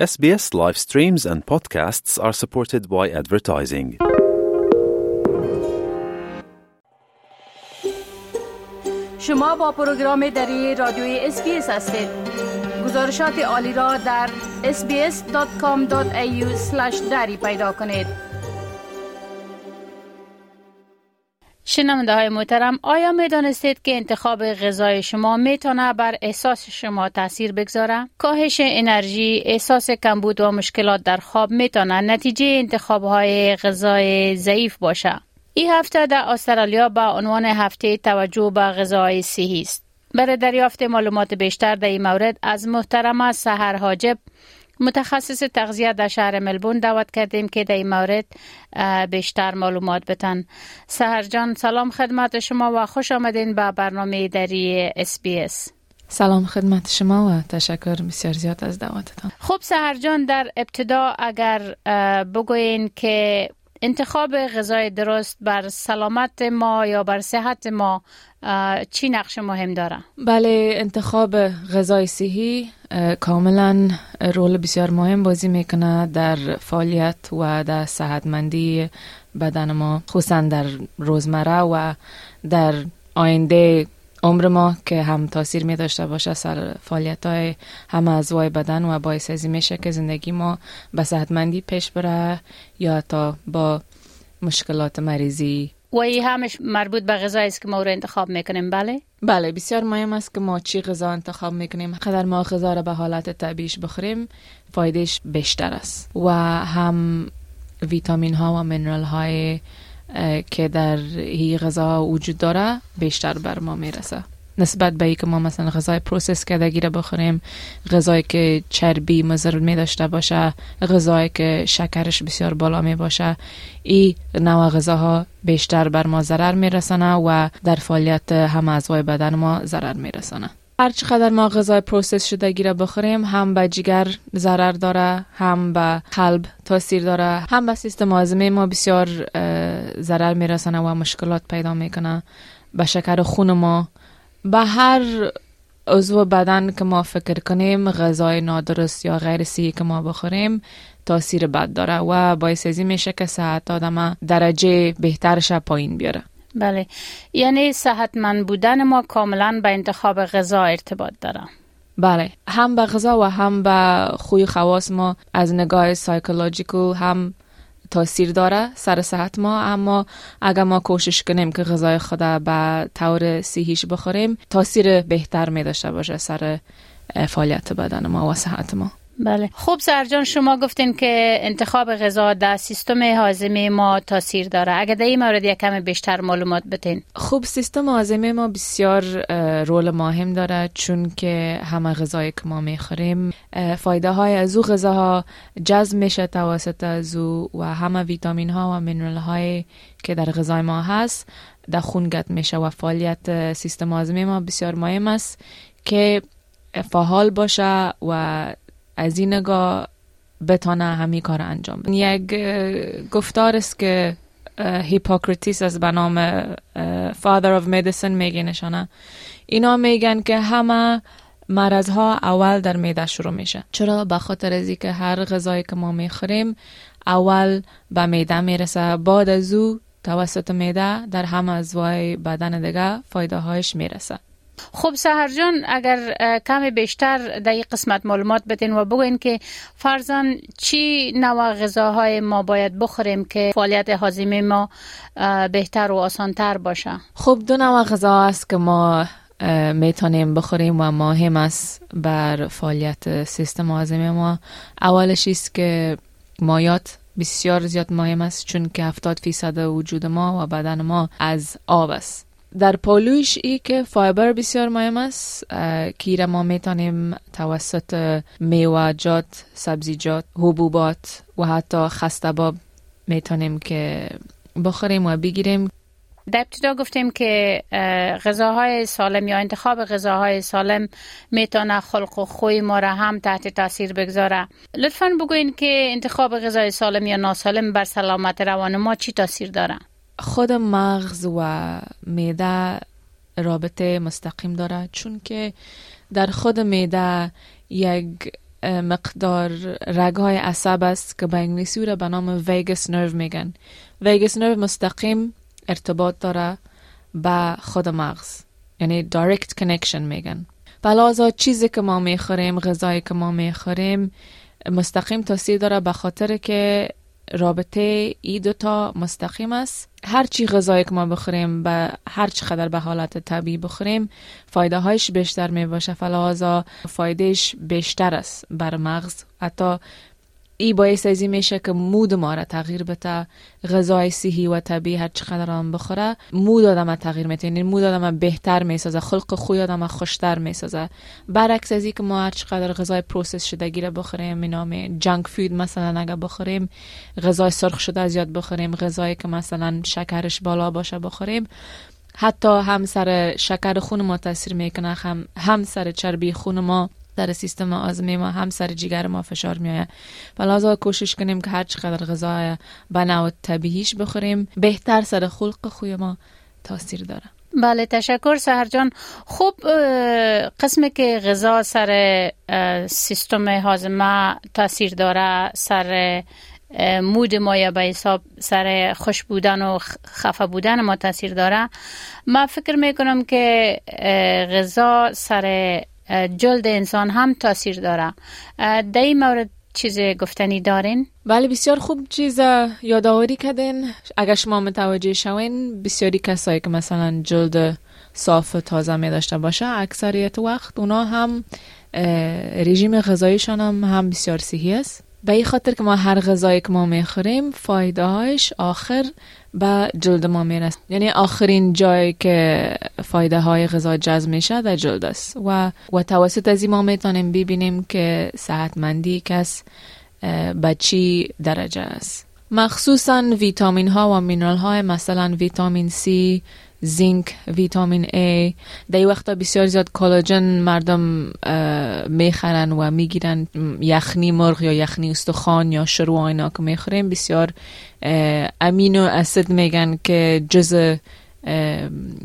SBS live streams and podcasts are supported by advertising. شما با پروگرام دری رادیوی اسپیس هستید گزارشات عالی را در sbs.com.au دری پیدا کنید شنونده های محترم آیا می دانستید که انتخاب غذای شما می تونه بر احساس شما تاثیر بگذاره؟ کاهش انرژی، احساس کمبود و مشکلات در خواب می تونه نتیجه انتخاب های غذای ضعیف باشه. این هفته در استرالیا به عنوان هفته توجه به غذای صحی است. برای دریافت معلومات بیشتر در این مورد از محترمه سحر حاجب متخصص تغذیه در شهر ملبورن دعوت کردیم که در این مورد بیشتر معلومات بتن. سحر جان سلام خدمت شما و خوش آمدین به برنامه دری اس بی اس سلام خدمت شما و تشکر بسیار زیاد از دعوتتان. خب سحر جان در ابتدا اگر بگوین که انتخاب غذای درست بر سلامت ما یا بر صحت ما چی نقش مهم داره؟ بله انتخاب غذای صحی کاملا رول بسیار مهم بازی می‌کنه در فعالیت و در صحتمندی بدن ما خصوصا در روزمره و در آینده عمر ما که هم تاثیر می داشته باشه سر فعالیت های همه اعضای بدن و باعث ازی میشه که زندگی ما به صحتمندی پیش بره یا تا با مشکلات مریضی. و ای همش مربوط به غذایی است که ما رو انتخاب می‌کنیم. بله؟ بله بسیار مهم است که ما چی غذا انتخاب می‌کنیم. قدر ما غذا را به حالت طبیعیش بخوریم فایدهش بیشتر است. و هم ویتامین ها و منرال های که در این غذا وجود داره بیشتر بر ما می‌رسه. نسبت به که ما مثلا غذای process کردگی را بخوریم غذایی که چربی مضر می داشته باشه غذایی که شکرش بسیار بالا می باشه این نوع غذاها بیشتر بر ما ضرر می رسانه و در فعالیت هم اعضای بدن ما ضرر می رسانه هر چقدر ما غذای process شدگی را بخوریم هم به جگر ضرر داره هم به قلب تاثیر داره هم به سیستم هاضمه ما بسیار ضرر میرسانه و مشکلات پیدا می‌کنه به شکر خون ما. به هر عضو بدن که ما فکر کنیم غذای نادرست یا غیر سی که ما بخوریم تاثیر بد داره و باعث ازی میشه که صحت آدم درجه بهترش پایین بیاره. بله. یعنی صحتمند بودن ما کاملا به انتخاب غذا ارتباط داره. بله. هم به غذا و هم به خوی خواص ما از نگاه سایکولوژیکال هم تاثیر داره سر صحت ما. اما اگر ما کوشش کنیم که غذای خود به طور صحیش بخوریم تاثیر بهتر می داشته باشه سر فعالیت بدن ما و صحت ما. بله. خوب سرجان شما گفتین که انتخاب غذا در سیستم هاضمه ما تاثیر داره. اگر در این مورد یک کم بیشتر معلومات بتین خوب سیستم هاضمه ما بسیار رول مهم داره چون که همه غذایی که ما می‌خوریم فایده های از او غذاها جذب میشه توسط از او و همه ویتامین ها و منرال های که در غذای ما هست در خون گت میشه و فعالیت سیستم هاضمه ما بسیار مهم است که فعال باشه و از این نگاه بتانه همی کار انجام بده. یک گفتار است که هیپوکراتیس از به نام father of medicine میگه نشانه. اینا میگن که همه مرض ها اول در میده شروع میشه. چرا؟ به خاطر از که هر غذایی که ما می‌خوریم اول به میده می‌رسه. بعد از او توسط میده در همه ازوای بدن دیگه فایده هایش می‌رسه. خب سهر جان اگر کمی بیشتر در این قسمت معلومات بدین و بگوین که فرزن چی نوع غذاهای ما باید بخوریم که فعالیت هاضمه ما بهتر و آسانتر باشه؟ خب دو نوع غذا است که ما می‌تونیم بخوریم و مهم است بر فعالیت سیستم هاضمه ما. اولش است که مایات بسیار زیاد مهم است چون که 70 فیصد وجود ما و بدن ما از آب است. در پالویش ای که فایبر بسیار مهم است که ما می‌تونیم توسط میوه‌جات، سبزیجات، حبوبات و حتی خستباب می‌تونیم که بخوریم و بگیریم. در ابتدا گفتیم که غذاهای سالم یا انتخاب غذاهای سالم می‌تونه خلق و خوی ما را هم تحت تاثیر بگذاره. لطفا بگوین که انتخاب غذای سالم یا ناسالم بر سلامت روان ما چی تاثیر داره؟ خود مغز و میده رابطه مستقیم داره چون که در خود میده یک مقدار رگهای عصب است که به انگلیسی را به نام vagus nerve میگن. vagus nerve مستقیم ارتباط داره به خود مغز یعنی direct connection میگن. فلهذا چیزی که ما می‌خوریم غذایی که ما می‌خوریم مستقیم تاثیر داره به خاطر که رابطه ای دوتا مستقیم است. هر چی غذایی که ما بخوریم به هر چقدر به حالت طبیعی بخوریم فایده هایش بیشتر می باشه فلهذا فایدهش بیشتر است. بر مغز حتی ای باعث ازی میشه که mood ما را تغییر بده. غذای صحی و طبیعی هر چقدر هم بخوره. mood آدم تغییر میده. یعنی mood آدم بهتر می‌سازه. خلق خوی آدم خوشتر می‌سازه. برعکس ازی که ما هر چقدر غذای process شدگی ره بخوریم نام junk food مثلا اگه بخوریم غذای سرخ شده زیاد بخوریم غذایی که مثلا شکرش بالا باشه بخوریم. حتی هم سر شکر خون ما تاثیر می‌کنه هم هم سر چربی خون ما در سیستم آزمی ما هم سر جگر ما فشار میآید. و کوشش کنیم که هر چقدر غذای به نوع طبیعیش بخوریم بهتر سر خلق خوی ما تاثیر داره. بله تشکر سهر جان. خوب قسمی که غذا سر سیستم هاضمه تاثیر داره سر مود ما یا به حساب سر خوش بودن و خفه بودن ما تاثیر داره. ما فکر می‌کنم که غذا سر جلد انسان هم تاثیر داره. در این مورد چیز گفتنی دارین؟ بله بسیار خوب چیز یادآوری کردین. اگر شما متوجه شوین بسیاری کسایی که مثلا جلد صاف تازه می داشته باشه اکثریت وقت اونا هم رژیم غذاییشان هم, هم بسیار صحی است. به این خاطر که ما هر غذایی که ما می‌خوریم فایده هایش آخر به جلد ما می‌رسه. یعنی آخرین جایی که فایده های غذا جذب میشه در جلد است. و و توسط از ما می‌تونیم ببینیم که صحتمندی کس به چی درجه است. مخصوصا ویتامین ها و مینرال های مثلا ویتامین C زینک ویتامین A. در وقتا بسیار زیاد کلاژن مردم می‌خرن و می‌گیرن. یخنی مرغ یا یخنی استخوان یا شروع اینا که می‌خوریم. بسیار امینو اسید میگن که جز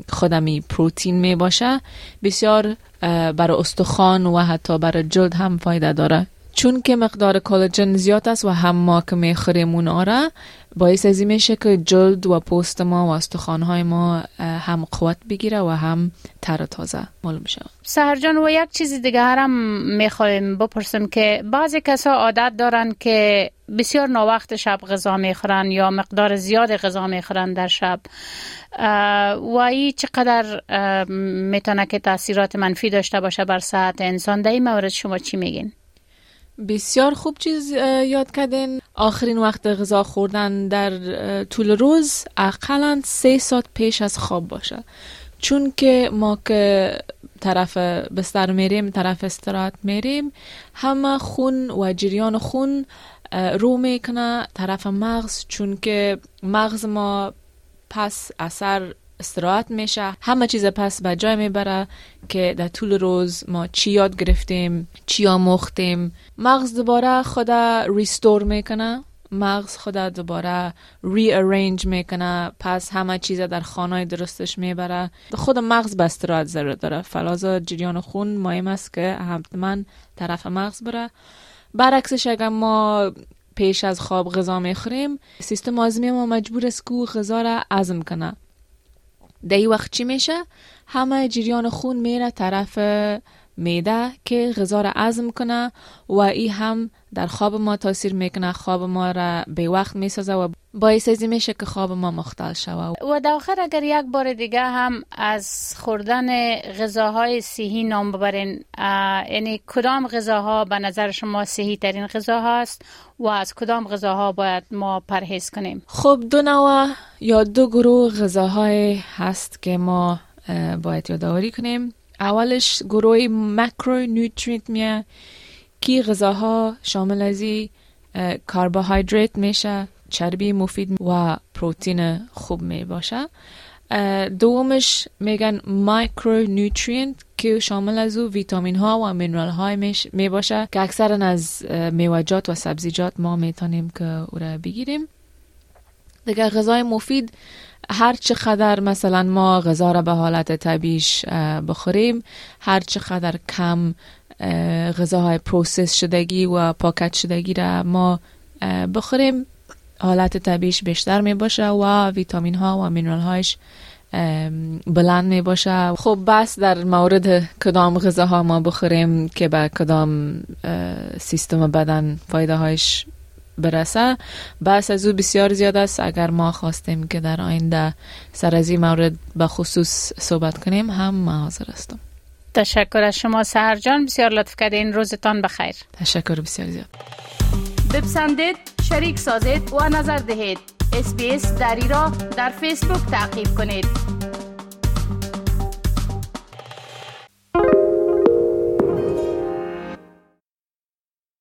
خودمی پروتین می باشه بسیار برای استخوان و حتی برای جلد هم فایده داره. چون که مقدار کلاژن زیاد است و هم ما که می‌خوریم اون آره باعث ازی میشه که جلد و پوست ما و استخوانهای ما هم قوت بگیره و هم تر تازه معلوم شه سهرجان و یک چیز دیگه هم می‌خوایم بپرسم که بعضی کسا عادت دارن که بسیار ناوقت شب غذا می‌خورن یا مقدار زیاد غذا می‌خورن در شب. و ای چقدر می‌تونه که تاثیرات منفی داشته باشه بر صحت انسان؟ در این مورد شما چی میگین؟ بسیار خوب چیز یاد کردین. آخرین وقت غذا خوردن در طول روز اقلا سه ساعت پیش از خواب باشه. چون که ما که طرف بستر میریم طرف استراحت میریم همه خون و جریان خون رو می‌کنه طرف مغز. چون که مغز ما پس اثر استراحت میشه. همه چیز پس به جای می‌بره که در طول روز ما چی یاد گرفتیم چی آموختیم. مغز دوباره خدا ریستور می‌کنه. مغز خدا دوباره ری ارینج می‌کنه. پس همه چیز در خانه درستش می‌بره. خود مغز به استراحت ضرورت داره. فلازا جریان خون مهم است که حتما طرف مغز بره. برعکسش اگر ما پیش از خواب غذا می‌خوریم سیستم آزمی ما مجبور است که غذا را عزم کنه. در این وقت چی میشه؟ همه جریان خون میره طرف میده که غذا را عزم کنه و ای هم در خواب ما تاثیر می‌کنه. خواب ما را به وقت می‌سازه و باعث ازی میشه که خواب ما مختل شوه. و در آخر اگر یک بار دیگه هم از خوردن غذاهای صحی نام ببرین یعنی کدام غذاها به نظر شما صحی ترین غذا هست و از کدام غذاها باید ما پرهیز کنیم؟ خب دو نوع یا دو گروه غذاهای هست که ما باید یادآوری کنیم. اولش گروه مکرو نیوترینت میه کی غذاها شامل ازی کربوهیدرات میشه چربی مفید و پروتین خوب می باشه دومش میگن micronutrient که شامل از او ویتامین ها و mineral های می باشه که اکثرا از میوجات و سبزیجات ما می‌تونیم که او را بگیریم. دیگه غذای مفید هر چقدر مثلا ما غذا را به حالت طبیعیش بخوریم هر چقدر کم غذاهای process شدگی و پاکت شدگی را ما بخوریم حالت طبیعیش بیشتر می باشه و ویتامین ها و مینرال هایش بلند می باشه. خب بس در مورد کدام غذاها ما بخوریم که به کدام سیستم بدن فایده هایش برسه. بس از او بسیار زیاد است. اگر ما خواستیم که در آینده سر از این مورد به خصوص صحبت کنیم هم ما حاضر هستم. تشکر از شما سهر جان. بسیار لطف کردین. روزتان بخیر. تشکر بسیار زیاد. بپسندید شریک سازید و نظر دهید. اسپیس دری را در فیسبوک تعقیب کنید.